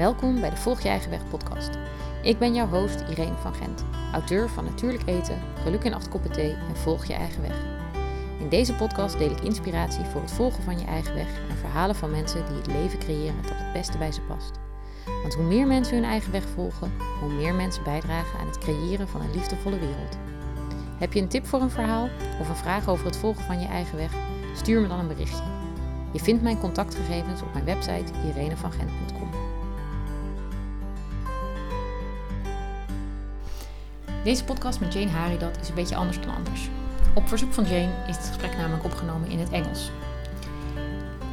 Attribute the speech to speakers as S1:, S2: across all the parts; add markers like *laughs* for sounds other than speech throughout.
S1: Welkom bij de Volg Je Eigen Weg podcast. Ik ben jouw host Irene van Gent, auteur van Natuurlijk Eten, Geluk in acht koppen thee en Volg Je Eigen Weg. In deze podcast deel ik inspiratie voor het volgen van je eigen weg en verhalen van mensen die het leven creëren dat het beste bij ze past. Want hoe meer mensen hun eigen weg volgen, hoe meer mensen bijdragen aan het creëren van een liefdevolle wereld. Heb je een tip voor een verhaal of een vraag over het volgen van je eigen weg? Stuur me dan een berichtje. Je vindt mijn contactgegevens op mijn website irenevangent.com. Deze podcast met Jane Haridat is een beetje anders dan anders. Op verzoek van Jane is het gesprek namelijk opgenomen in het Engels.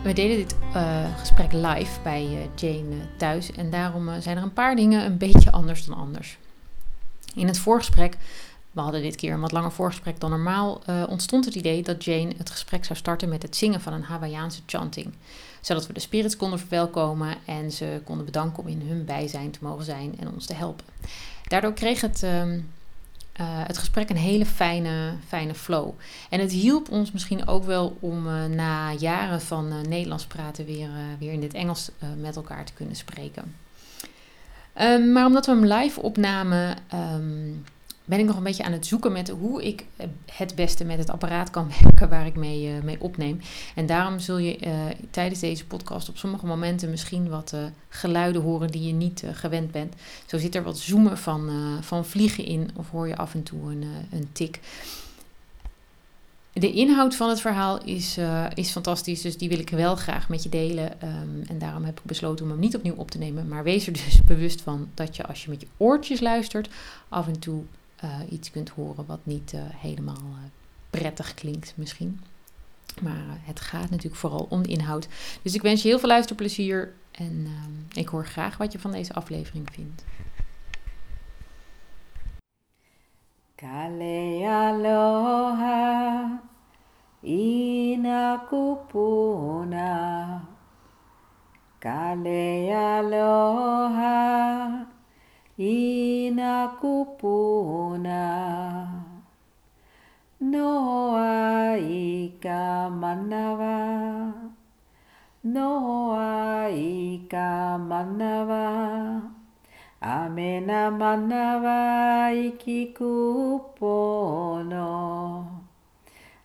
S1: We deden dit uh, gesprek live bij uh, Jane uh, thuis en daarom zijn er een paar dingen een beetje anders dan anders. In het voorgesprek, we hadden dit keer een wat langer voorgesprek dan normaal, ontstond het idee dat Jane het gesprek zou starten met het zingen van een Hawaïaanse chanting. Zodat we de spirits konden verwelkomen en ze konden bedanken om in hun bijzijn te mogen zijn en ons te helpen. Daardoor kreeg het ehm, uh, het gesprek een hele fijne, fijne flow. En het hielp ons misschien ook wel om uh, na jaren van uh, Nederlands praten weer, weer in dit Engels met elkaar te kunnen spreken. Um, maar omdat we hem live opnamen, um, ben ik nog een beetje aan het zoeken met hoe ik het beste met het apparaat kan *laughs* werken waar ik mee, uh, mee opneem. En daarom zul je uh, tijdens deze podcast op sommige momenten misschien wat geluiden horen die je niet gewend bent. Zo zit er wat zoomen van, van vliegen in of hoor je af en toe een, een tik. De inhoud van het verhaal is, is fantastisch, dus die wil ik wel graag met je delen. Um, en daarom heb ik besloten om hem niet opnieuw op te nemen. Maar wees er dus *laughs* bewust van dat je als je met je oortjes luistert, af en toe iets kunt horen wat niet uh, helemaal uh, prettig klinkt misschien. Maar het gaat natuurlijk vooral om de inhoud. Dus ik wens je heel veel luisterplezier en ik hoor graag wat je van deze aflevering vindt.
S2: Kale aloha ina kupuna Kale aloha inakupuna noa ika manawa. Noa ika manawa. Amena manawa ikikupono.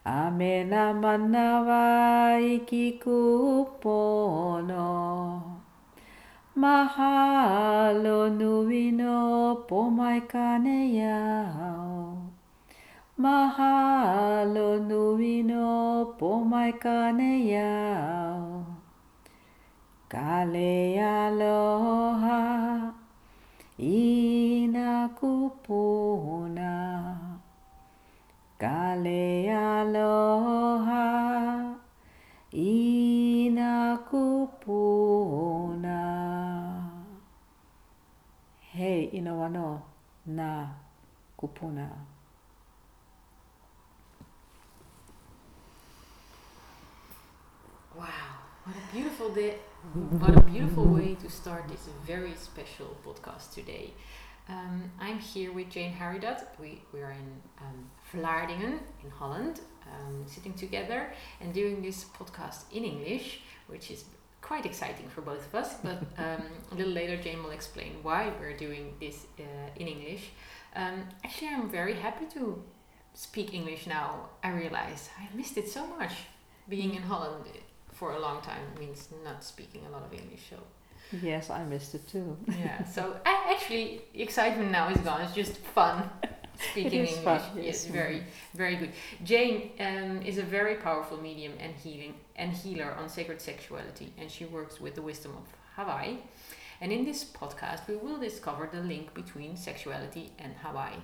S2: Amena manawa ikikupono Mahalo nui no pomai kane iau. Mahalo nui no pomai kane iau. Kale aloha ina kupuna. Kale aloha Na.
S1: Wow, what a beautiful day. What a beautiful way to start this very special podcast today. Um, I'm here with Jane Harridat. We, we are in um, Vlaardingen in Holland, um, sitting together and doing this podcast in English, which is quite exciting for both of us. But *laughs* um, a little later, Jane will explain why we're doing this uh, in English. Um, actually, I'm very happy to speak English now. I realize I missed it so much. Being in Holland for a long time means not speaking a lot of English. So.
S2: Yes, I missed it too.
S1: yeah, so *laughs* I actually excitement now is gone. It's just fun speaking English. Fun, yes. yes, very, very good. Jane um, is a very powerful medium and healing and healer on sacred sexuality, and she works with the wisdom of Hawaii. And in this podcast, we will discover the link between sexuality and Hawaii.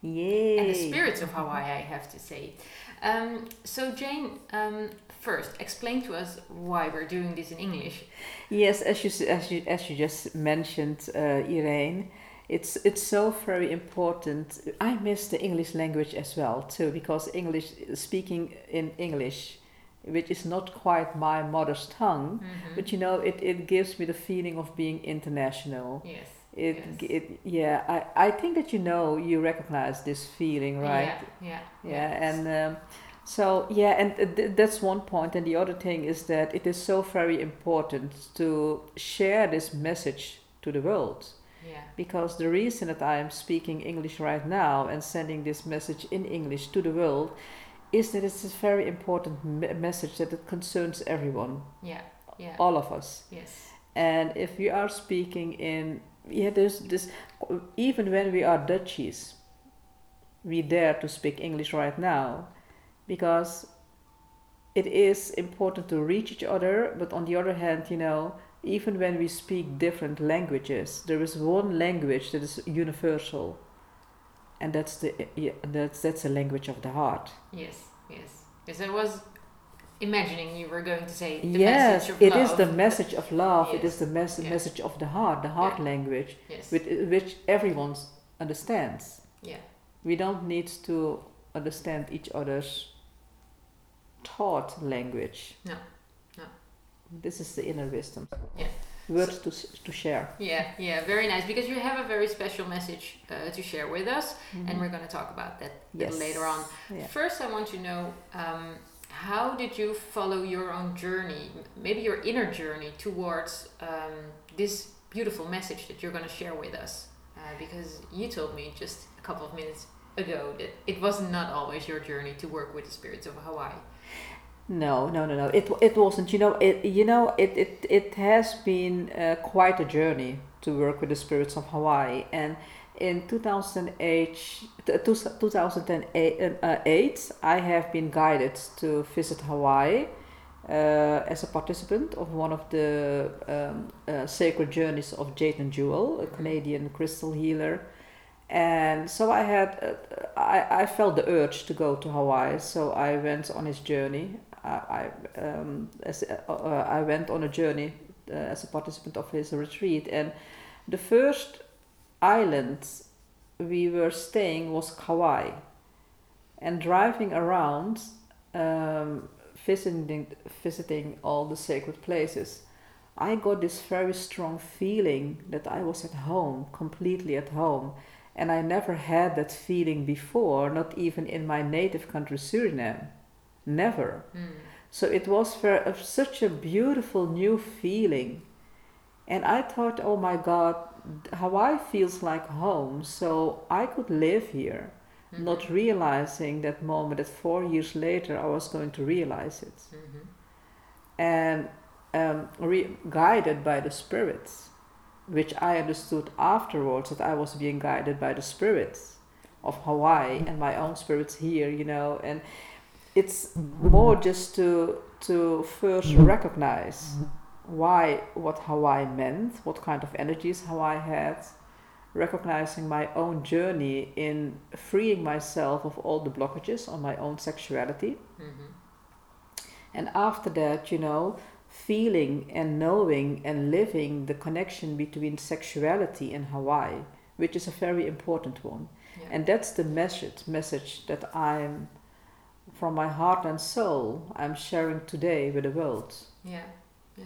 S2: Yay!
S1: And the spirits of Hawaii, I have to say. Um, so, Jane, um, first explain to us why we're doing this in English.
S2: Yes, as you as you as you just mentioned, uh, Irene, it's it's so very important. I miss the English language as well too because English speaking in English, which is not quite my mother's tongue, mm-hmm. but you know it, it gives me the feeling of being international.
S1: Yes.
S2: It,
S1: yes.
S2: it yeah I, I think that you know you recognize this feeling right
S1: yeah
S2: yeah, yeah. and um, so yeah, and th- that's one point. And the other thing is that it is so very important to share this message to the world.
S1: Yeah.
S2: Because the reason that I am speaking English right now and sending this message in English to the world is that it's a very important me- message that it concerns everyone,
S1: Yeah. Yeah.
S2: all of us.
S1: Yes.
S2: And if we are speaking in, yeah, there's this, even when we are Dutchies, we dare to speak English right now because it is important to reach each other, but on the other hand, you know, even when we speak different languages, there is one language that is universal, and that's the yeah, that's that's the language of the heart.
S1: Yes. Yes. Yes. I was imagining you were going to say the
S2: yes,
S1: message of
S2: it
S1: love.
S2: is the message of love. It
S1: Yes.
S2: is the mes-
S1: Yeah.
S2: message of the heart, the heart
S1: Yeah.
S2: language,
S1: Yes.
S2: with, which everyone understands.
S1: Yeah.
S2: We don't need to understand each other's thought language.
S1: No.
S2: This is the inner wisdom.
S1: Yeah.
S2: Words to, to share.
S1: Yeah. Yeah. Very nice because you have a very special message uh, to share with us, and
S2: Mhm.
S1: we're going to talk about that a
S2: Yes.
S1: little later on.
S2: Yeah.
S1: First, I want to know um, how did you follow your own journey, maybe your inner journey towards um, this beautiful message that you're going to share with us? Uh, because you told me just a couple of minutes ago that it was not always your journey to work with the spirits of Hawaii.
S2: No, no, no, no. It it wasn't. You know, it you know it it it has been uh, quite a journey to work with the spirits of Hawaii. And in 2008, 2008, uh, I have been guided to visit Hawaii uh, as a participant of one of the um, uh, sacred journeys of Jade and Jewel, a Canadian crystal healer. And so I had, uh, I, I felt the urge to go to Hawaii, so I went on his journey. I, um, as, uh, I went on a journey uh, as a participant of his retreat, and the first island we were staying was Kauai. And driving around, um, visiting, visiting all the sacred places, I got this very strong feeling that I was at home, completely at home. And I never had that feeling before, not even in my native country, Suriname. Never.
S1: Mm.
S2: So it was for uh, such a beautiful new feeling. And I thought, oh my God, Hawaii feels like home, so I could live here.
S1: Mhm.
S2: Not realizing that moment that four years later I was going to realize it.
S1: Mhm.
S2: And um, re- guided by the spirits, which I understood afterwards that I was being guided by the spirits of Hawaii and my own spirits here, you know, and it's more just to to first recognize why what Hawaii meant, what kind of energies Hawaii had, recognizing my own journey in freeing myself of all the blockages on my own sexuality.
S1: Mhm.
S2: And after that, you know, feeling and knowing and living the connection between sexuality and Hawaii, which is a very important one.
S1: Yeah.
S2: And that's the message message that I'm from my heart and soul I'm sharing today with the world.
S1: Yeah, yeah.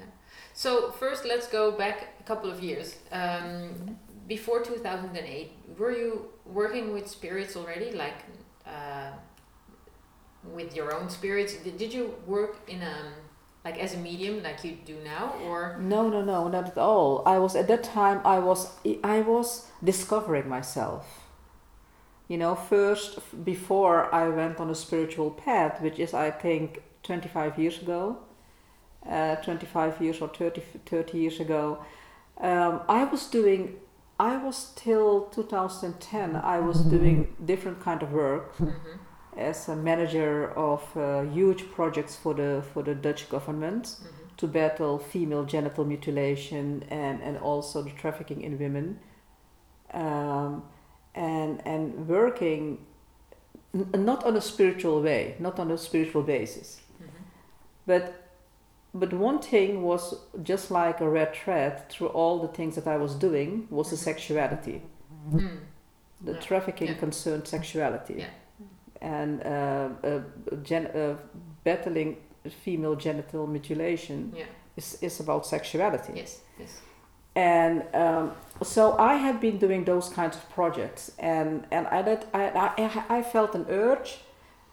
S1: So first, let's go back a couple of years. Um, before two thousand and eight, were you working with spirits already, like uh, with your own spirits? Did, did you work in a like as a medium, like you do now, or
S2: No, no, no, not at all. I was at that time I was I was discovering myself. You know, first before I went on a spiritual path, which is I think 25 years ago, uh, 25 years or 30, 30 years ago, um, I was doing. I was till 2010. I was *laughs* doing different kind of work
S1: Mhm.
S2: as a manager of uh, huge projects for the for the Dutch government
S1: Mhm.
S2: to battle female genital mutilation and, and also the trafficking in women um, and and working n- not on a spiritual way not on a spiritual basis
S1: Mhm.
S2: but but one thing was just like a red thread through all the things that I was doing was the
S1: Mhm.
S2: sexuality
S1: Mm.
S2: the
S1: Yeah.
S2: trafficking
S1: Yeah.
S2: concerned sexuality
S1: Yeah.
S2: and uh, uh, gen- uh, battling female genital mutilation
S1: Yeah.
S2: is, is about sexuality
S1: Yes. Yes.
S2: and um, so I had been doing those kinds of projects, and and I that I, I I felt an urge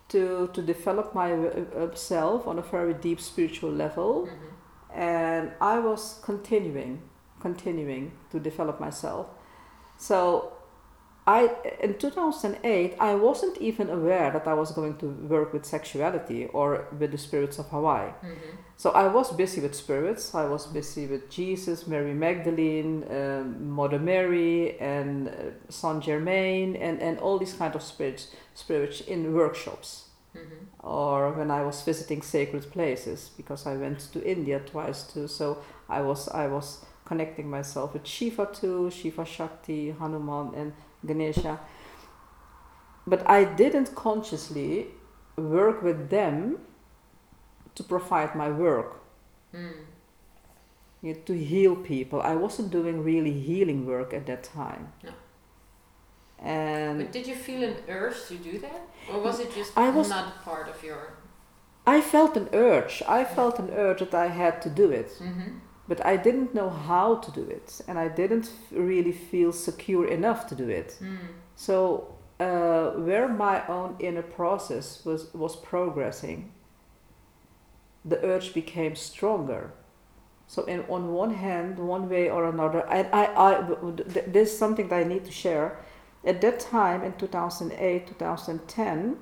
S2: to to develop myself on a very deep spiritual level,
S1: Mhm.
S2: and I was continuing continuing to develop myself. So I in 2008 I wasn't even aware that I was going to work with sexuality or with the spirits of Hawaii.
S1: Mm-hmm.
S2: So I was busy with spirits. I was busy with Jesus, Mary Magdalene, um, Mother Mary, and uh, Saint Germain, and, and all these kind of spirits, spirits in workshops
S1: Mm-hmm.
S2: or when I was visiting sacred places because I went to India twice too. So I was I was connecting myself with Shiva too, Shiva Shakti, Hanuman, and Ganesha. But I didn't consciously work with them to provide my work
S1: Mm.
S2: you know, to heal people. I wasn't doing really healing work at that time.
S1: No.
S2: And
S1: But did you feel an urge to do that, or was it just
S2: I was-
S1: not part of your?
S2: I felt an urge. I felt an urge that I had to do it.
S1: Mm-hmm.
S2: But I didn't know how to do it, and I didn't really feel secure enough to do it.
S1: Mm.
S2: So, uh, where my own inner process was was progressing, the urge became stronger. So, in on one hand, one way or another, and I, I, th- this is something that I need to share. At that time, in 2008, 2010,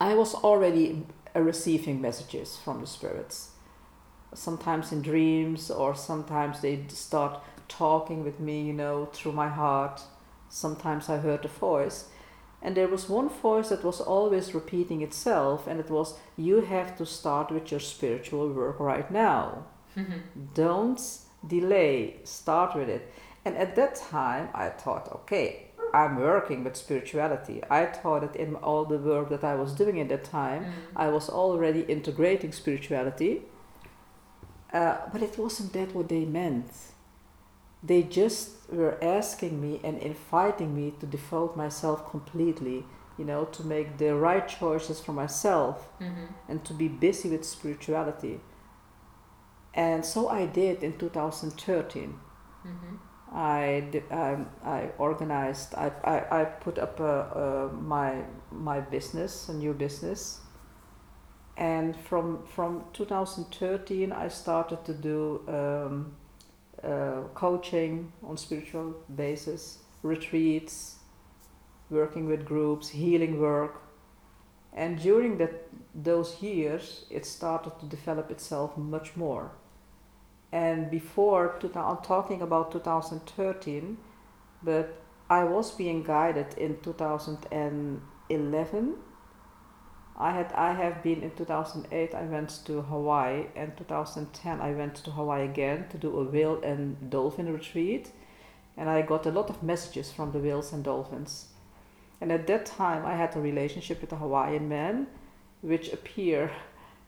S2: I was already receiving messages from the spirits sometimes in dreams or sometimes they start talking with me you know through my heart. Sometimes i heard a voice. And there was one voice that was always repeating itself and it was you have to start with your spiritual work right now.
S1: Mm-hmm. *laughs*
S2: don't delay. Start with it. And at that time i thought okay i'm working with spirituality. I thought that in all the work that i was doing at that time
S1: Mm.
S2: I was already integrating spirituality, uh, but it wasn't that what they meant. They just were asking me and inviting me to devote myself completely, you know, to make the right choices for myself
S1: Mm-hmm.
S2: and to be busy with spirituality. And so I did in 2013.
S1: Mm-hmm.
S2: I, um, I organized, I, I, I put up uh, uh, my, my business, a new business. And from, from 2013, I started to do um, uh, coaching on spiritual basis, retreats, working with groups, healing work. And during that, those years, it started to develop itself much more. And before, I'm talking about 2013, but I was being guided in 2011. I had I have been in 2008. I went to Hawaii, and 2010 I went to Hawaii again to do a whale and dolphin retreat, and I got a lot of messages from the whales and dolphins. And at that time, I had a relationship with a Hawaiian man, which appeared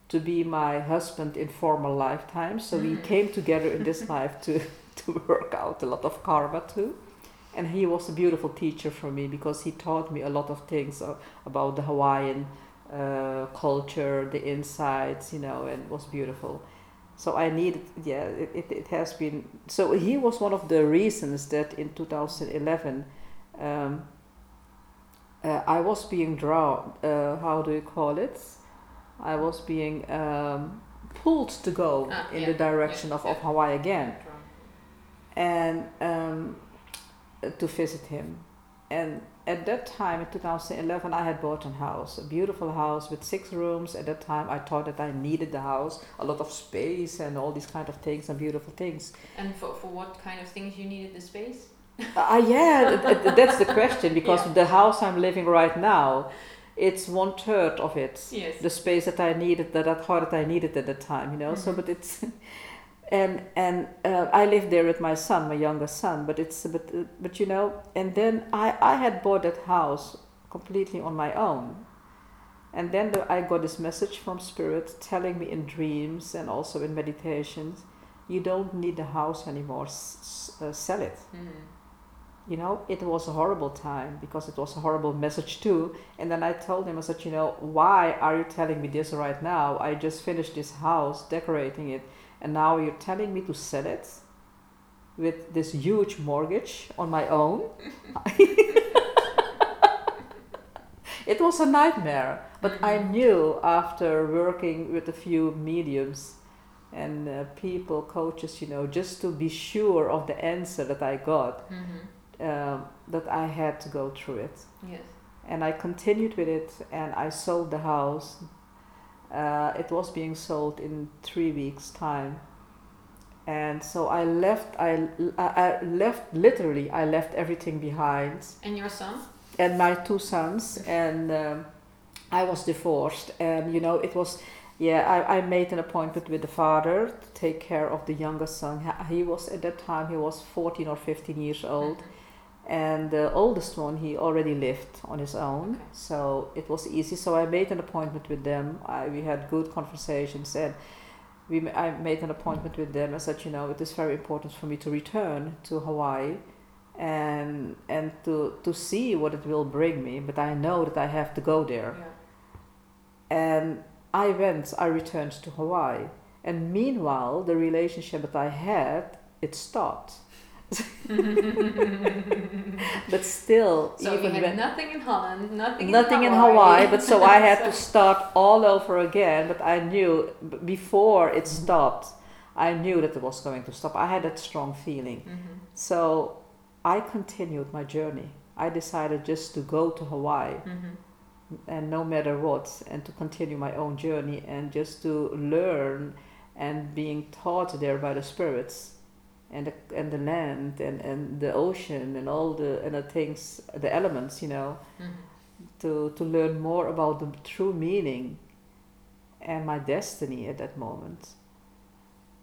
S2: to be my husband in former lifetimes. So we
S1: Mhm.
S2: came together in this life to, *laughs* to work out a lot of karma too. And he was a beautiful teacher for me because he taught me a lot of things about the Hawaiian uh, culture, the insights, you know, and was beautiful. So I needed, yeah, it, it, it has been. So he was one of the reasons that in 2011 um, uh, I was being drawn, uh, how do you call it? I was being um, pulled to go
S1: Ah,
S2: in
S1: yeah,
S2: the direction
S1: yeah,
S2: of, of. Hawaii again and um, to visit him. And at that time, in 2011, I had bought a house, a beautiful house with six rooms. At that time, I thought that I needed the house, a lot of space, and all these kind of things and beautiful things.
S1: And for, for what kind of things you needed the space?
S2: Ah, yeah, th- th- that's the question *laughs* because
S1: Yeah.
S2: the house I'm living right now, it's one third of it.
S1: Yes.
S2: the space that I needed, that I thought that I needed at the time, you know. So,
S1: Mhm.
S2: but it's, *laughs* and and uh, I lived there with my son, my younger son. But it's but uh, but you know, and then I I had bought that house completely on my own, and then the, I got this message from spirit telling me in dreams and also in meditations, you don't need the house anymore. S- s- uh, sell it
S1: Mm.
S2: you know, it was a horrible time because it was a horrible message too. And then I told him, I said, you know, why are you telling me this right now? I just finished this house, decorating it, and now you're telling me to sell it with this huge mortgage on my own. *laughs* it was a nightmare, but I
S1: Mhm.
S2: knew after working with a few mediums and uh, people, coaches, you know, just to be sure of the answer that I got,
S1: Mm-hmm.
S2: um, that I had to go through it.
S1: Yes.
S2: And I continued with it, and I sold the house. Uh, it was being sold in three weeks' time, and so I left. I, I left literally. I left everything behind,
S1: And your son?
S2: and my two sons, and um, I was divorced. And you know, it was. Yeah, I, I made an appointment with the father to take care of the younger son. He- He was at that time he was fourteen or fifteen years old and the oldest one he already lived on his own
S1: Okay.
S2: so it was easy. So i made an appointment with them. I, we had good conversations and we i made an appointment with them i said you know it is very important for me to return to hawaii and and to to see what it will bring me but i know that i have to go there.
S1: Yeah.
S2: and i went i returned to hawaii. And meanwhile the relationship that i had it stopped *laughs* but still
S1: So
S2: even
S1: had
S2: when
S1: nothing in Holland, nothing,
S2: nothing
S1: in
S2: in Hawaii, but so I had
S1: So-
S2: to *laughs* start all over again. But I knew before it stopped, I knew that it was going to stop. I had that strong feeling.
S1: Mhm.
S2: So I continued my journey. I decided just to go to Hawaii
S1: Mhm.
S2: and no matter what, and to continue my own journey and just to learn and being taught there by the spirits and the, and the land and, and the ocean and all the and the things the elements you know
S1: Mhm.
S2: to, to learn more about the true meaning and my destiny at that moment.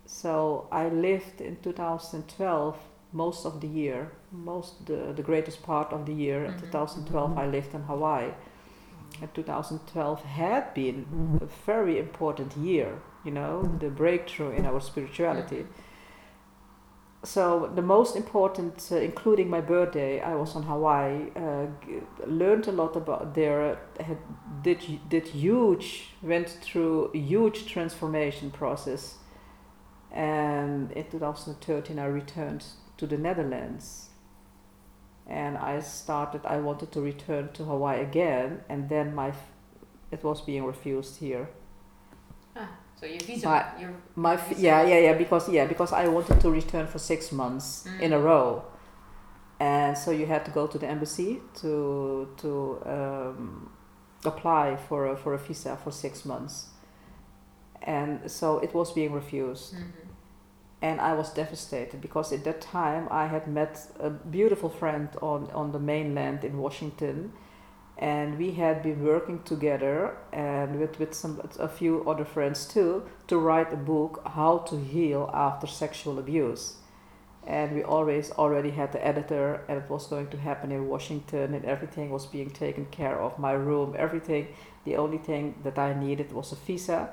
S2: So I lived in 2012 most of the year, most the, the greatest part of the year. In
S1: Mhm.
S2: 2012 I lived in Hawaii. And 2012 had been a very important year, you know, the breakthrough in our spirituality. So the most important, uh, including my birthday, I was on Hawaii. Uh, learned a lot about there. Had, did did huge went through huge transformation process. And in 2013, I returned to the Netherlands. And I started. I wanted to return to Hawaii again, and then my, it was being refused here.
S1: So your visa,
S2: My-
S1: your
S2: My
S1: Visa.
S2: yeah yeah yeah because yeah because I wanted to return for six months in a
S1: Mm.
S2: row, and so you had to go to the embassy to to um, apply for a, for a visa for six months, and so it was being refused,
S1: Mhm.
S2: and I was devastated because at that time I had met a beautiful friend on on the mainland in Washington. And we had been working together and with, with some a few other friends too to write a book how to heal after sexual abuse. And we always already had the editor and it was going to happen in washington and everything was being taken care of my room everything. The only thing that i needed was a visa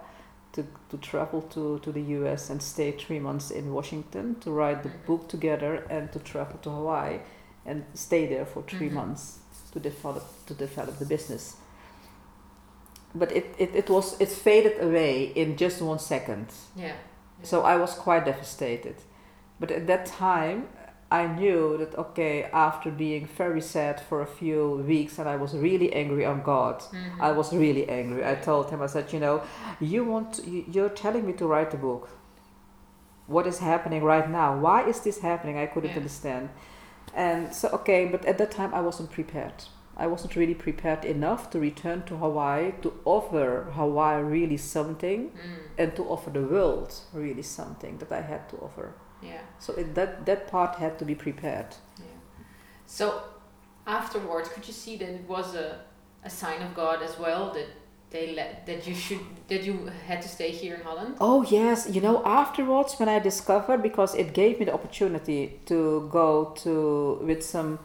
S2: to, to travel to, to the us and stay three months in washington to write the book together and to travel to hawaii and stay there for 3
S1: Mhm.
S2: months to develop to develop the business but it, it, it was it faded away in just one second
S1: Yeah.
S2: so I was quite devastated. But at that time, I knew that, okay, after being very sad for a few weeks and I was really angry on God,
S1: Mhm.
S2: I was really angry. I told him, I said, you know, you want, you- you're telling me to write a book. What is happening right now? Why is this happening? I couldn't
S1: Yeah.
S2: understand. And so, okay, but at that time I wasn't prepared. I wasn't really prepared enough to return to Hawaii to offer Hawaii really something
S1: Mm.
S2: and to offer the world really something that I had to offer.
S1: Yeah.
S2: So it, that that part had to be prepared.
S1: Yeah. So afterwards, could you see that it was a, a sign of God as well that they let that you should that you had to stay here in Holland?
S2: Oh yes, you know afterwards when I discovered because it gave me the opportunity to go to with some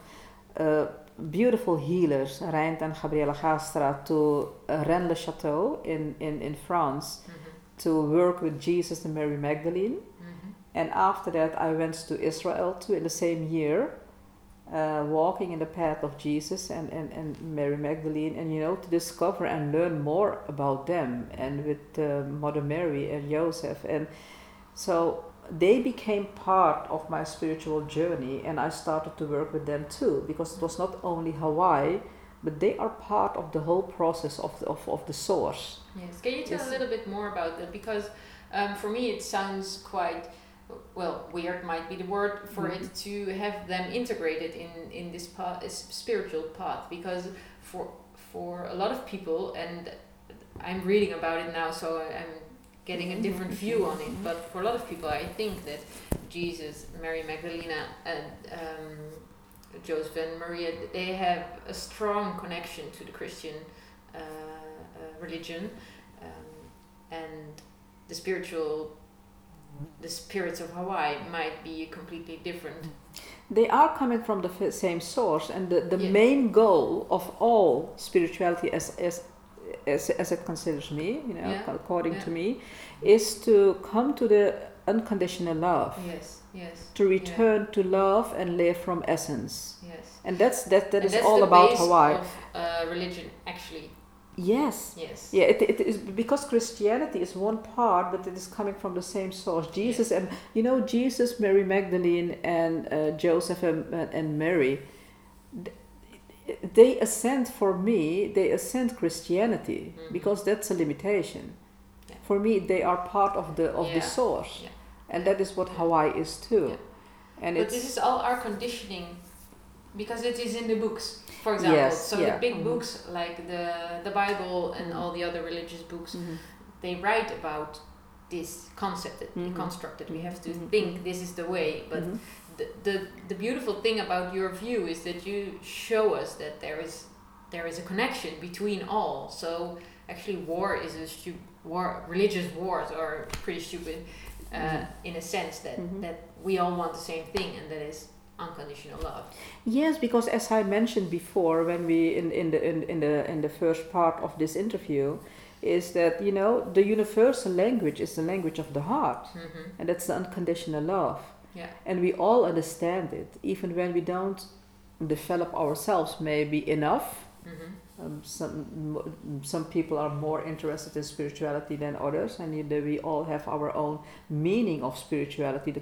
S2: uh, beautiful healers, Reint and Gabriela Gastra, to uh, Rennes-le-Château in, in, in France
S1: Mhm.
S2: to work with Jesus and Mary Magdalene.
S1: Mhm.
S2: And after that, I went to Israel too in the same year, uh, walking in the path of Jesus and, and, and Mary Magdalene, and you know, to discover and learn more about them and with uh, Mother Mary and Joseph. And so they became part of my spiritual journey, and I started to work with them too, because it was not only Hawaii, but they are part of the whole process of the, of, of the source.
S1: Yes. Can you tell
S2: Yes.
S1: a little bit more about that? Because Um, for me, it sounds quite well weird might be the word for
S2: Mhm.
S1: it to have them integrated in in this path, spiritual path, because for for a lot of people, and I'm reading about it now, so I'm getting a different *laughs* view on it. But for a lot of people, I think that Jesus, Mary Magdalena, and um, Joseph and Maria, they have a strong connection to the Christian uh, uh, religion, um, and the spiritual, the spirits of Hawaii might be completely different.
S2: They are coming from the f- same source, and the, the
S1: Yeah.
S2: main goal of all spirituality, as as as, as it considers me, you know,
S1: Yeah.
S2: according
S1: Yeah.
S2: to me, is to come to the unconditional love,
S1: Yes, yes.
S2: to return to love and live from essence,
S1: Yes.
S2: and that's that that
S1: And
S2: is all about Hawaii.
S1: Of, uh, religion, actually.
S2: Yes.
S1: Yes.
S2: Yeah, it, it is because Christianity is one part, but it is coming from the same source. Jesus and you know Jesus, Mary Magdalene, and uh, Joseph and, and Mary, they ascend for me. They ascend Christianity
S1: Mhm.
S2: because that's a limitation.
S1: Yeah.
S2: For me, they are part of the of
S1: Yeah,
S2: the source,
S1: yeah.
S2: and that is what Hawaii is too. And
S1: but this is all our conditioning because it is in the books for example
S2: Yes,
S1: so
S2: yeah.
S1: the big
S2: Mhm.
S1: books like the the bible and
S2: Mhm.
S1: all the other religious books
S2: Mhm.
S1: they write about this concept that we
S2: Mhm.
S1: constructed we have to
S2: Mhm.
S1: think this is the way but
S2: Mhm.
S1: the, the the beautiful thing about your view is that you show us that there is there is a connection between all so actually war is a stu- war religious wars are pretty stupid uh, in a sense that that we all want the same thing and that is unconditional love
S2: Yes, because as I mentioned before, when we in, in the in, in the in the first part of this interview, is that you know the universal language is the language of the heart,
S1: mm-hmm.
S2: and that's the unconditional love,
S1: yeah
S2: and we all understand it, even when we don't develop ourselves maybe enough.
S1: mm-hmm.
S2: Um, some some people are more interested in spirituality than others, and we all have our own meaning of spirituality,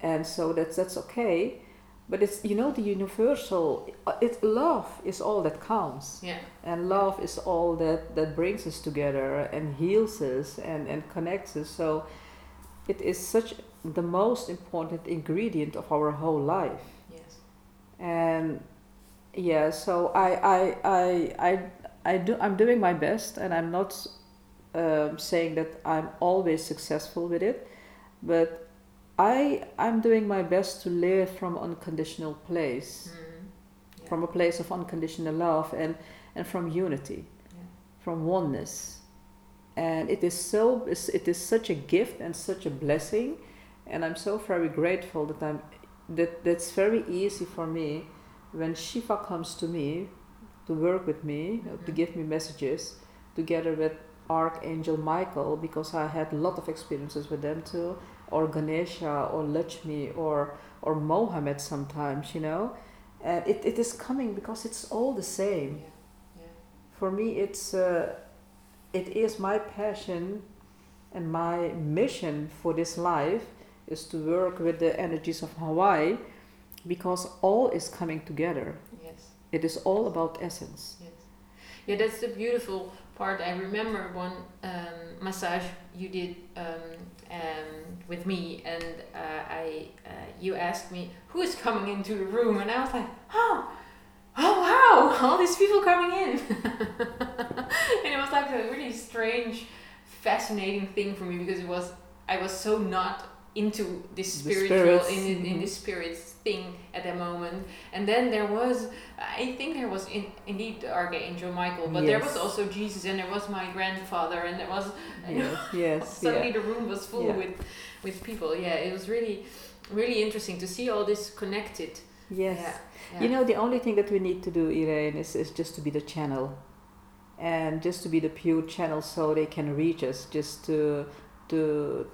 S2: and so that's that's okay. But it's you know the universal. uh, It love is all that counts,
S1: yeah
S2: and love is all that that brings us together and heals us and and connects us. So it is such the most important ingredient of our whole life
S1: yes
S2: and yeah so i i i i, I do i'm doing my best and i'm not um, saying that i'm always successful with it but i i'm doing my best to live from unconditional place
S1: mm-hmm. yeah.
S2: from a place of unconditional love and and from unity
S1: Yeah.
S2: from oneness and it is so it's- such a gift and such a blessing and i'm so very grateful that i'm that that's very easy for me when shiva comes to me to work with me uh, to
S1: Mhm.
S2: give me messages together with archangel michael because i had a lot of experiences with them too or ganesha or lakshmi or or mohammed sometimes you know? And it, it is coming because it's all the same.
S1: Yeah yeah.
S2: For me it's uh, it is my passion and my mission for this life is to work with the energies of hawaii because all is coming together.
S1: Yes.
S2: It is all about essence.
S1: Yes. Yeah, that's the beautiful part. I remember one um, massage you did um, um, with me, and uh, I uh, you asked me who is coming into the room, and I was like, oh, oh wow, all these people coming in, *laughs* and it was like a really strange, fascinating thing for me because it was I was so not into this spiritual in, in, in
S2: mhm.
S1: this spirits thing at that moment and then there was I think there was in, indeed the Archangel Michael, but there was also Jesus, and there was my grandfather, and there was *laughs*
S2: yes yes *laughs*
S1: suddenly
S2: yeah.
S1: the room was full
S2: Yeah.
S1: with with people. Yeah, it was really really interesting to see all this connected.
S2: yes
S1: Yeah, yeah.
S2: you know the only thing that we need to do Irene is, is just to be the channel and just to be the pure channel so they can reach us just to to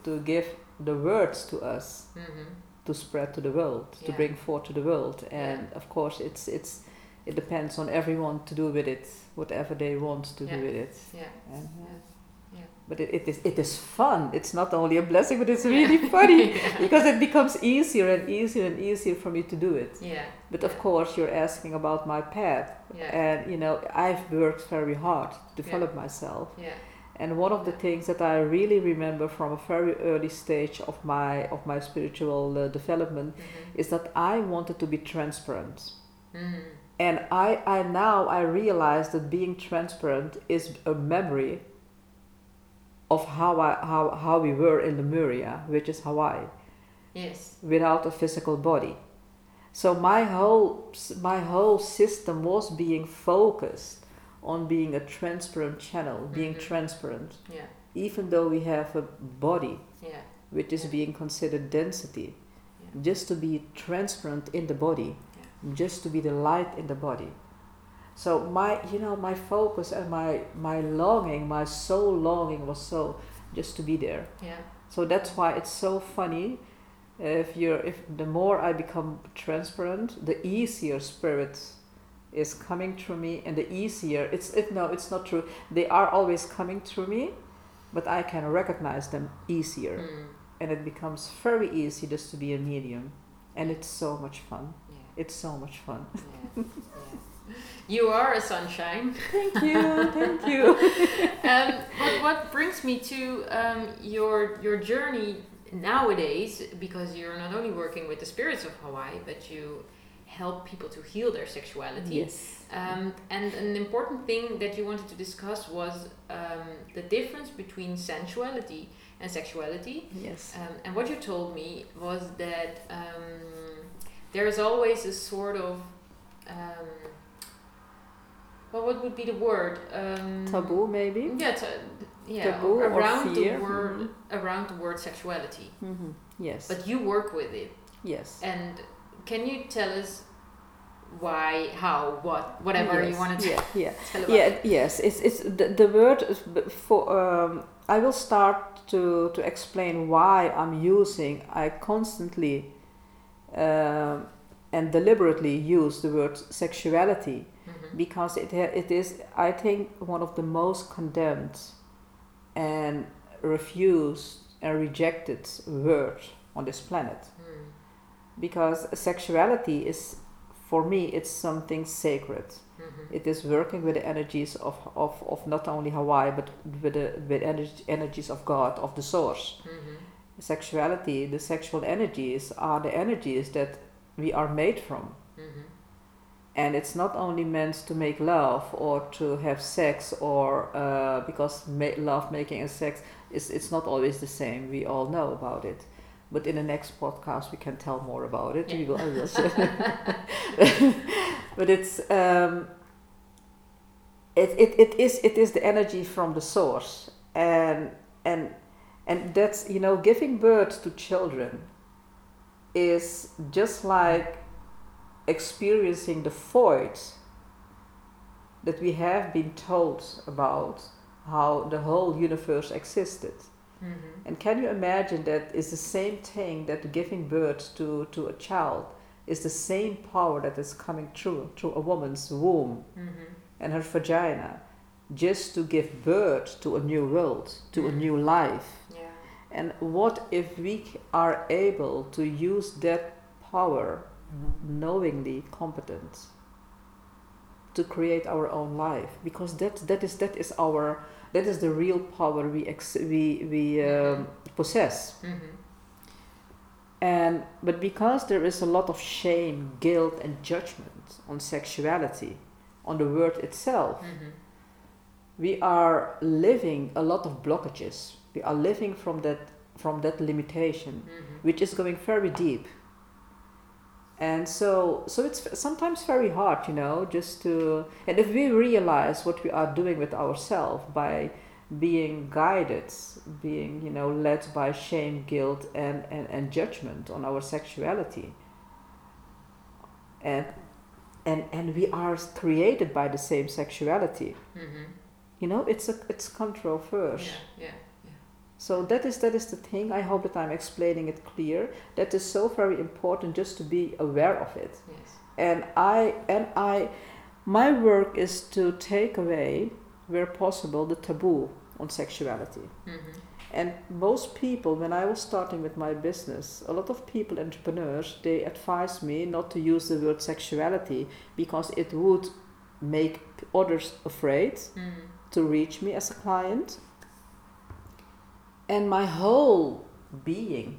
S2: to give the words to us
S1: hmm
S2: to spread to the world to bring forth to the world. And of course it's it's it depends on everyone to do with it whatever they want to
S1: Yeah.
S2: do with it.
S1: Yeah,
S2: and, uh,
S1: Yeah. Yeah.
S2: but it, it is it is fun. It's not only a blessing but it's really funny *laughs*
S1: yeah.
S2: because it becomes easier and easier and easier for me to do it.
S1: Yeah,
S2: but of course you're asking about my path.
S1: Yeah,
S2: and you know i've worked very hard to develop myself.
S1: Yeah,
S2: And one of the things that I really remember from a very early stage of my of my spiritual uh, development
S1: Mhm.
S2: is that I wanted to be transparent.
S1: Mhm.
S2: And I, I now I realize that being transparent is a memory of how I how, how we were in Lemuria, which is Hawaii,
S1: Yes.
S2: without a physical body. So my whole my whole system was being focused on being a transparent channel, being
S1: Mhm.
S2: transparent,
S1: Yeah.
S2: even though we have a body
S1: Yeah.
S2: which is
S1: Yeah.
S2: being considered density. Just to be transparent in the body, just to be the light in the body. So my, you know, my focus and my my longing, my soul longing was so just to be there.
S1: Yeah.
S2: So that's why it's so funny. If you're, if the more I become transparent, the easier spirit is coming through me, and the easier it's. It, no, it's not true. They are always coming through me, but I can recognize them easier
S1: Mm.
S2: and it becomes very easy just to be a medium and it's so much fun
S1: Yeah.
S2: it's so much fun
S1: Yeah. yeah. You are a sunshine.
S2: thank you thank you *laughs* *laughs*
S1: um, but what brings me to um, your your journey nowadays, because you're not only working with the spirits of Hawaii, but you help people to heal their sexuality.
S2: yes
S1: Um, and an important thing that you wanted to discuss was um, the difference between sensuality and sexuality.
S2: yes
S1: Um, and what you told me was that um, there is always a sort of um, well, what would be the word? Um,
S2: taboo maybe
S1: Yeah, ta- yeah,
S2: Taboo or
S1: around
S2: fear.
S1: the word
S2: Mhm.
S1: around the word sexuality.
S2: hmm yes
S1: But you work with it,
S2: yes
S1: and can you tell us why, how, what, whatever you
S2: Yes,
S1: wanted to
S2: yeah yeah
S1: tell *laughs* about?
S2: yeah yes it's it's the, the word is for um, i will start to to explain why i'm using i constantly um, and deliberately use the word sexuality
S1: Mhm.
S2: because it it is I think one of the most condemned and refused and rejected word on this planet. Because sexuality is for me it's something sacred
S1: Mhm.
S2: it is working with the energies of, of, of not only Hawaii but with the with energy, energies of God of the source
S1: Mhm.
S2: sexuality the sexual energies are the energies that we are made from
S1: Mhm.
S2: and it's not only meant to make love or to have sex or uh, because ma- love making and sex is it's not always the same we all know about it but in the next podcast we can tell more about it we
S1: Yeah.
S2: will, I will *laughs* *laughs* but it's um, it, it, it is it is the energy from the source and and and that's you know giving birth to children is just like experiencing the void that we have been told about how the whole universe existed.
S1: Mhm.
S2: And can you imagine that is the same thing that giving birth to, to a child is the same power that is coming through through a woman's womb
S1: Mhm.
S2: and her vagina just to give birth to a new world, to a new life.
S1: Yeah.
S2: And what if we are able to use that power knowingly competent to create our own life because that that is that is our that is the real power we ex- we we um, possess
S1: Mhm.
S2: and but because there is a lot of shame guilt and judgment on sexuality on the word itself
S1: Mhm.
S2: we are living a lot of blockages we are living from that from that limitation
S1: Mhm.
S2: which is going very deep and so so it's sometimes very hard you know just to and if we realize what we are doing with ourselves by being guided being you know led by shame guilt and, and and judgment on our sexuality and and and we are created by the same sexuality
S1: Mhm.
S2: you know it's a it's controversial
S1: Yeah. Yeah.
S2: So that is that is the thing. I hope that I'm explaining it clear. That is so very important just to be aware of it.
S1: Yes.
S2: And I and I my work is to take away where possible the taboo on sexuality.
S1: Mhm.
S2: And most people when I was starting with my business, a lot of people entrepreneurs they advised me not to use the word sexuality because it would make others afraid
S1: Mhm.
S2: to reach me as a client and my whole being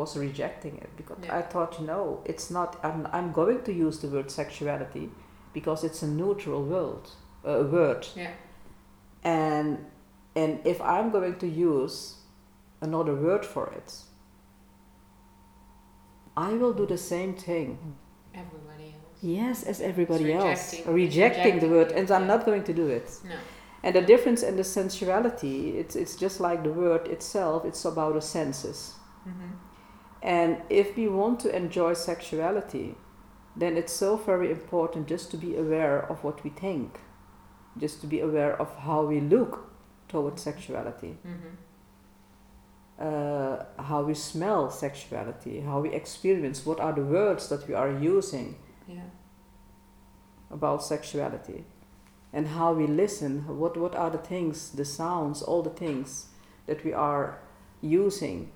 S2: was rejecting it because
S1: Yeah.
S2: I thought, you know, it's not. I'm I'm going to use the word sexuality because it's a neutral word, uh, word,
S1: Yeah.
S2: and and if I'm going to use another word for it, I will do the same thing.
S1: Everybody else.
S2: Yes, as everybody
S1: It's
S2: else,
S1: rejecting-
S2: rejecting the word, and I'm
S1: yeah.
S2: not going to do it.
S1: No.
S2: And the difference in the sensuality, it's it's just like the word itself. It's about the senses.
S1: Mm-hmm.
S2: And if we want to enjoy sexuality, then it's so very important just to be aware of what we think, just to be aware of how we look towards sexuality,
S1: Mm-hmm.
S2: uh, how we smell sexuality, how we experience, what are the words that we are using
S1: Yeah.
S2: about sexuality, and how we listen, what, what are the things, the sounds, all the things that we are using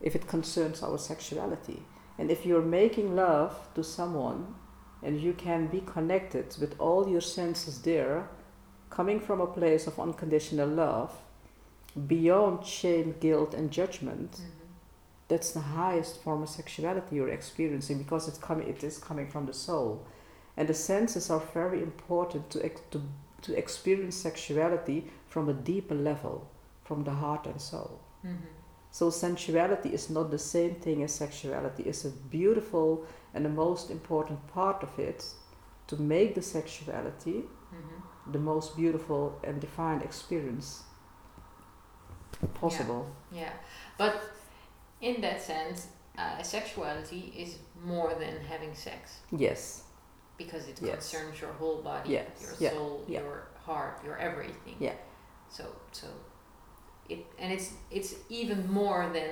S2: if it concerns our sexuality. And if you're making love to someone and you can be connected with all your senses there, coming from a place of unconditional love, beyond shame, guilt, and judgment,
S1: Mm-hmm.
S2: that's the highest form of sexuality you're experiencing because it's coming it is coming from the soul and the senses are very important to ex- to, to experience sexuality from a deeper level from the heart and soul.
S1: Mm-hmm.
S2: so sensuality is not the same thing as sexuality. It's a beautiful and the most important part of it to make the sexuality
S1: Mm-hmm.
S2: the most beautiful and defined experience possible.
S1: Yeah, but in that sense, uh, sexuality is more than having sex.
S2: Yes
S1: because it
S2: Yes.
S1: concerns your whole body,
S2: Yes,
S1: your
S2: yeah,
S1: soul,
S2: yeah.
S1: your heart, your everything.
S2: Yeah.
S1: So so it and it's it's even more than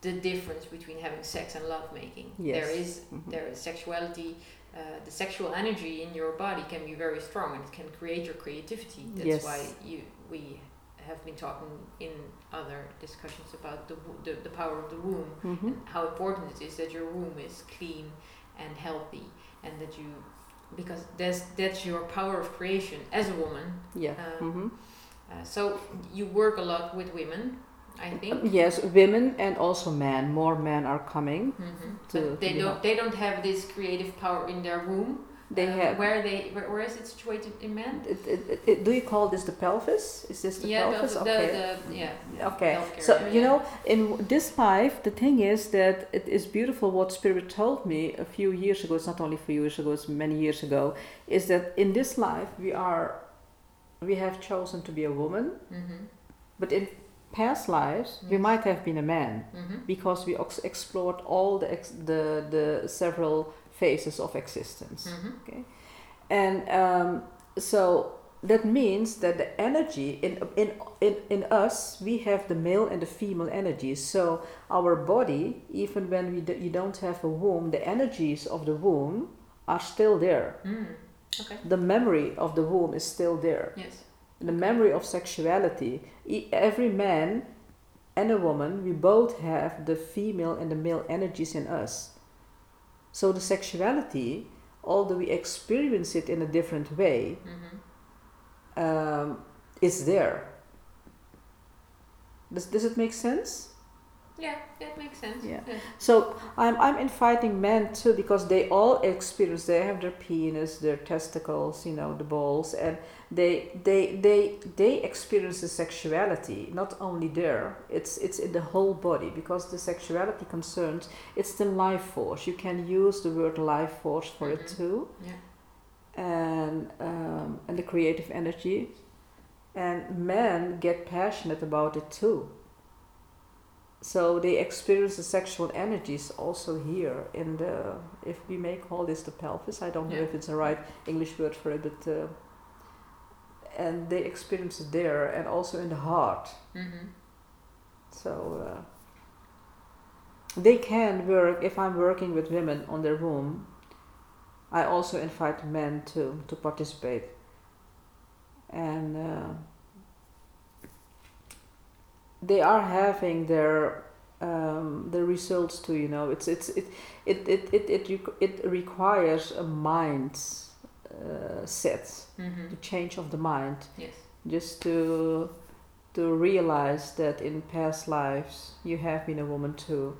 S1: the difference between having sex and lovemaking. There
S2: Yes.
S1: is
S2: Mhm.
S1: there is sexuality. Uh, the sexual energy in your body can be very strong and it can create your creativity. That's
S2: Yes.
S1: why you we have been talking in other discussions about the, the the power of the womb
S2: Mhm.
S1: and how important it is that your womb is clean and healthy and that you because that's that's your power of creation as a woman
S2: yeah
S1: Um,
S2: Mhm.
S1: uh, so you work a lot with women i think
S2: Yes, women and also men. More men are coming.
S1: hmm
S2: to-
S1: but they don't
S2: hel-
S1: they don't have this creative power in their womb
S2: They
S1: Uh,
S2: have.
S1: where they where, where is it situated in men
S2: It, it, it, do you call this the pelvis? Is this the
S1: yeah
S2: pelvis?
S1: the,
S2: okay.
S1: the, the yeah
S2: okay.
S1: healthcare
S2: So you know, in this life, the thing is that it is beautiful. What Spirit told me a few years ago. It's not only a few years ago. It's many years ago. Is that in this life we are, we have chosen to be a woman,
S1: mm-hmm.
S2: but in past lives we might have been a man
S1: Mm-hmm.
S2: because we ex- explored all the ex- the the several phases of existence.
S1: Mm-hmm.
S2: and um, so that means that the energy in, in in in us we have the male and the female energies so our body even when we you don't have a womb the energies of the womb are still there
S1: mm. okay
S2: the memory of the womb is still there
S1: yes
S2: the memory of sexuality every man and a woman we both have the female and the male energies in us so the sexuality although we experience it in a different way
S1: mm-hmm.
S2: um, is there. Does, does it make sense?
S1: Yeah that makes sense
S2: Yeah.
S1: yes.
S2: So I'm, I'm inviting men too because they all experience, they have their penis, their testicles, you know, the balls, and they, they, they, they experience the sexuality, not only there, it's, it's in the whole body because the sexuality concerns, it's the life force. You can use the word life force for it
S1: Mhm.
S2: too.
S1: yeah
S2: and um, and the creative energy and men get passionate about it too so they experience the sexual energies also here. In the if we may call this the pelvis i don't know if it's the right english word for it but uh, and they experience it there and also in the heart.
S1: Mm-hmm.
S2: so uh, they can work if i'm working with women on their womb i also invite men to to participate. And uh, they are having their um, the results too you know it's it's it it it it it, requ- it requires a mind uh, set
S1: Mm-hmm.
S2: the change of the mind
S1: yes
S2: just to to realize that in past lives you have been a woman too,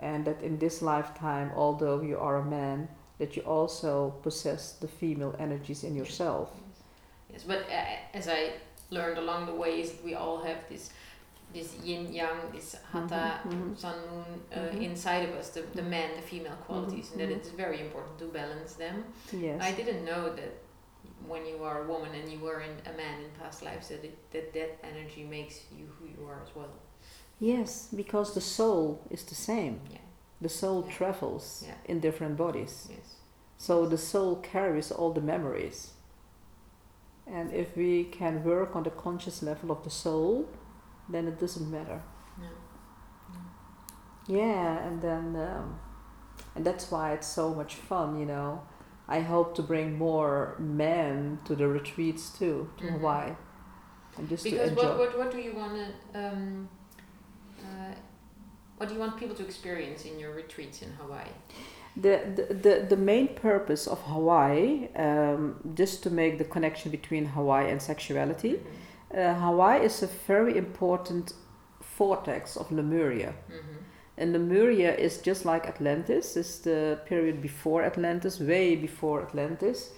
S2: and that in this lifetime, although you are a man, that you also possess the female energies in yourself.
S1: Yes, but uh, as I learned along the way, is that we all have this this yin yang, this hatha,
S2: Mhm, mhm.
S1: sun moon uh,
S2: Mhm.
S1: inside of us, the, the man, the female qualities, and that
S2: mhm.
S1: it's very important to balance them.
S2: Yes.
S1: I didn't know that when you are a woman and you were in a man in past lives, that it, that, that energy makes you who you are as well.
S2: Yes, because the soul is the same.
S1: Yeah.
S2: The soul
S1: Yeah.
S2: travels
S1: Yeah.
S2: in different bodies.
S1: Yes.
S2: So the soul carries all the memories. And if we can work on the conscious level of the soul, then it doesn't matter.
S1: No.
S2: Yeah, and then um, and that's why it's so much fun, you know. I hope to bring more men to the retreats too, to
S1: Mhm.
S2: Hawaii, and just
S1: Because
S2: to enjoy.
S1: what, what, what do you want to, um, uh, what do you want people to experience in your retreats in Hawaii?
S2: The, the, the, the main purpose of Hawaii, um, just to make the connection between Hawaii and sexuality, uh, Hawaii is a very important vortex of Lemuria.
S1: Mm-hmm.
S2: And Lemuria is just like Atlantis, is the period before Atlantis, way before Atlantis,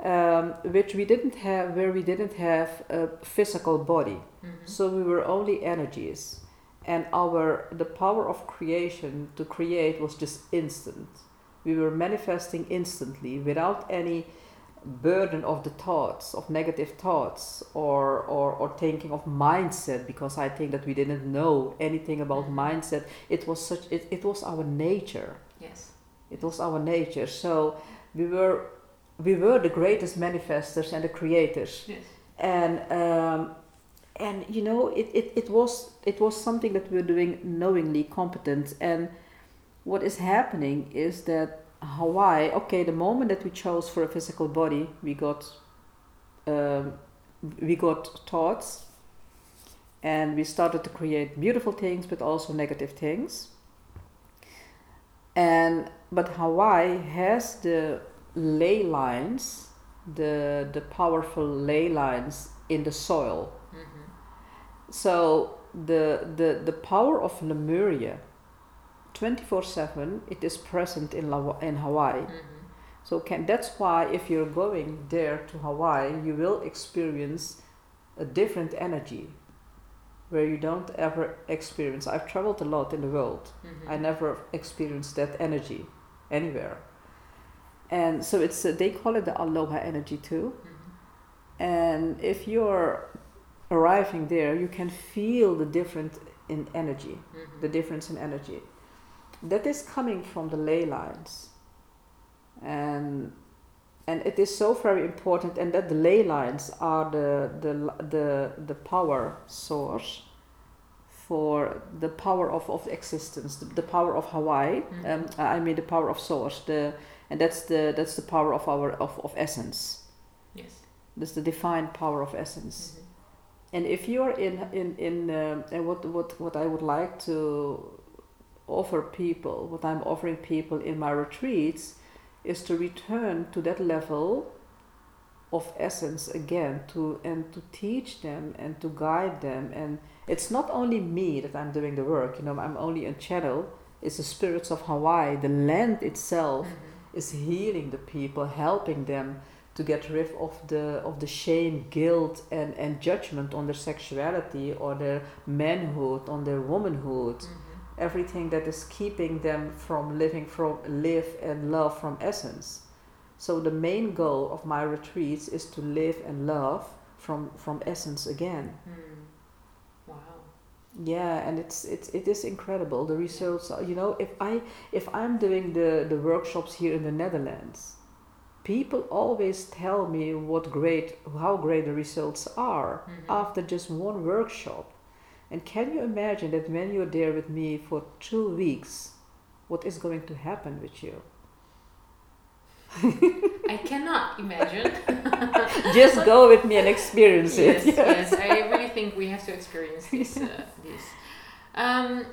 S2: um, which we didn't have, where we didn't have a physical body.
S1: Mm-hmm.
S2: So we were only energies, and our the power of creation to create was just instant. We were manifesting instantly without any burden of the thoughts of negative thoughts or, or or thinking of mindset because I think that we didn't know anything about mindset. It was such it, it was our nature.
S1: Yes.
S2: It was our nature. So we were we were the greatest manifestors and the creators
S1: Yes.
S2: and um, and you know it, it, it was it was something that we were doing knowingly competent and what is happening is that Hawaii okay the moment that we chose for a physical body we got um, we got thoughts and we started to create beautiful things but also negative things and but Hawaii has the ley lines the the powerful ley lines in the soil
S1: Mm-hmm.
S2: so the the the power of Lemuria 24/7 it is present in La- in Hawaii
S1: Mm-hmm.
S2: so can that's why if you're going there to Hawaii you will experience a different energy where you don't ever experience I've traveled a lot in the world
S1: Mm-hmm.
S2: I never experienced that energy anywhere and so it's uh, they call it the aloha energy too
S1: Mm-hmm.
S2: and if you're arriving there you can feel the difference in energy
S1: Mm-hmm.
S2: the difference in energy that is coming from the ley lines and and it is so very important and that the ley lines are the the the, the power source for the power of, of existence the, the power of hawaii
S1: Mhm.
S2: um, i mean the power of source the and that's the that's the power of our of, of essence
S1: Yes.
S2: that's the defined power of essence
S1: Mm-hmm.
S2: and if you're in in in um, and what what what I would like to offer people, what I'm offering people in my retreats, is to return to that level of essence again, to and to teach them and to guide them. And it's not only me that I'm doing the work. You know, I'm only a channel. It's the spirits of Hawaii. The land itself
S1: Mm-hmm.
S2: is healing the people, helping them to get rid of the of the shame, guilt, and and judgment on their sexuality or their manhood, on their womanhood,
S1: Mm-hmm.
S2: Everything that is keeping them from living from live and love from essence. So the main goal of my retreats is to live and love from from essence again.
S1: Mm. Wow.
S2: Yeah, and it's it's it is incredible. The results are, you know, if I if I'm doing the the workshops here in the Netherlands, people always tell me what great how great the results are
S1: Mhm.
S2: after just one workshop. And can you imagine that when you're there with me for two weeks, what is going to happen with you? *laughs*
S1: I cannot imagine. *laughs*
S2: Just go with me and experience
S1: yes,
S2: it. *laughs*
S1: yes. I really think we have to experience this. Uh, this. Um,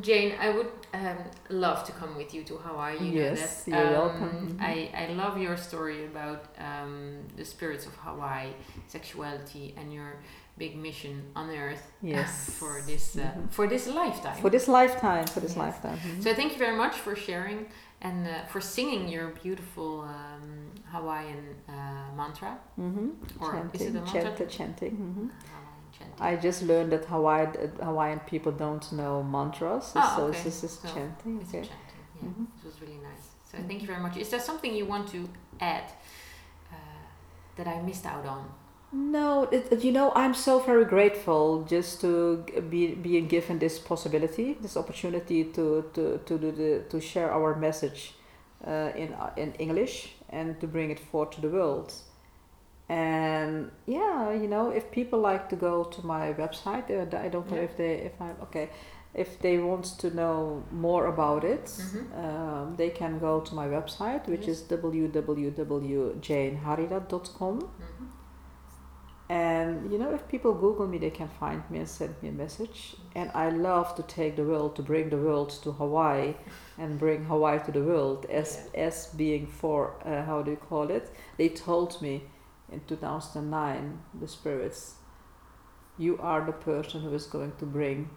S1: Jane, I would um, love to come with you to Hawaii. You
S2: Yes,
S1: know that.
S2: you're
S1: Um,
S2: welcome.
S1: I, I love your story about um, the spirits of Hawaii, sexuality, and your big mission on earth uh,
S2: Yes.
S1: for this uh,
S2: Mhm.
S1: for this lifetime.
S2: For this lifetime, for this
S1: Yes.
S2: lifetime. mhm.
S1: so thank you very much for sharing and uh, for singing your beautiful um, Hawaiian uh, mantra.
S2: Mhm.
S1: Or
S2: chanting,
S1: is it a mantra?
S2: chant- chanting. mhm.
S1: Hawaiian chanting.
S2: I just learned that Hawaii, uh, Hawaiian people don't know mantras,
S1: Ah,
S2: so
S1: okay.
S2: this is
S1: So
S2: chanting.
S1: It's
S2: Okay.
S1: a chanting. Yeah,
S2: Mhm.
S1: it was really nice. So thank you very much. Is there something you want to add uh, that I missed out on?
S2: No, it, you know, I'm so very grateful just to be being given this possibility, this opportunity to to to do the to share our message uh, in uh, in English and to bring it forth to the world. And yeah, you know, if people like to go to my website, uh, I don't know
S1: Yeah.
S2: if they if I'm okay, if they want to know more about it,
S1: Mhm.
S2: um, they can go to my website, which
S1: Yes.
S2: is www.janeharida.com.
S1: Mhm.
S2: And you know, if people Google me, they can find me and send me a message. And I love to take the world, to bring the world to Hawaii, and bring Hawaii to the world as as being for uh, how do you call it? They told me in 2009, the spirits, you are the person who is going to bring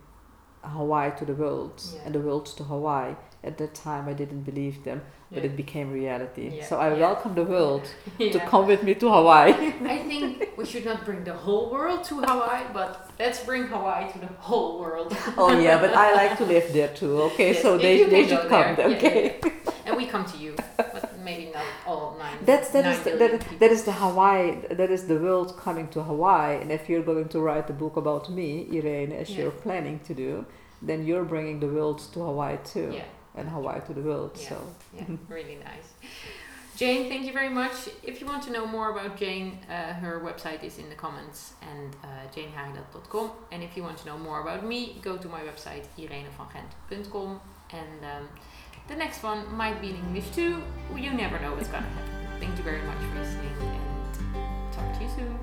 S2: Hawaii to the world
S1: Yeah.
S2: and the world to Hawaii. At that time, I didn't believe them, but
S1: Yeah.
S2: it became reality.
S1: Yeah.
S2: So I
S1: Yeah.
S2: welcome the world *laughs* to come with me to Hawaii. *laughs*
S1: I think we should not bring the whole world to Hawaii, but let's bring Hawaii to the whole world. *laughs*
S2: Oh yeah, but I like to live there too. Okay,
S1: Yes,
S2: so they, they should come.
S1: there.
S2: Okay,
S1: and we come to you, but maybe not all nine.
S2: that's that is
S1: nine
S2: the, that,
S1: people.
S2: that is the Hawaii. That is the world coming to Hawaii. And if you're going to write a book about me, Irene, as you're planning to do, then you're bringing the world to Hawaii too,
S1: Yeah,
S2: and Hawaii to the world.
S1: Yeah.
S2: So
S1: yeah, really nice. Jane, thank you very much. If you want to know more about Jane, uh, her website is in the comments and uh. And if you want to know more about me, go to my website irenevangent.com. And um, the next one might be in English too. You never know what's gonna happen. Thank you very much for listening and talk to you soon.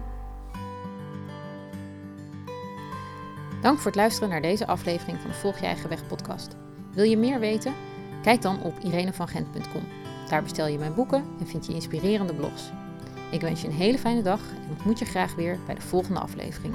S1: Dank voor het luisteren naar deze aflevering van de Volg je eigen weg podcast. Wil je meer weten? Kijk dan op irenevangent.com. Daar bestel je mijn boeken en vind je inspirerende blogs. Ik wens je een hele fijne dag en ontmoet je graag weer bij de volgende aflevering.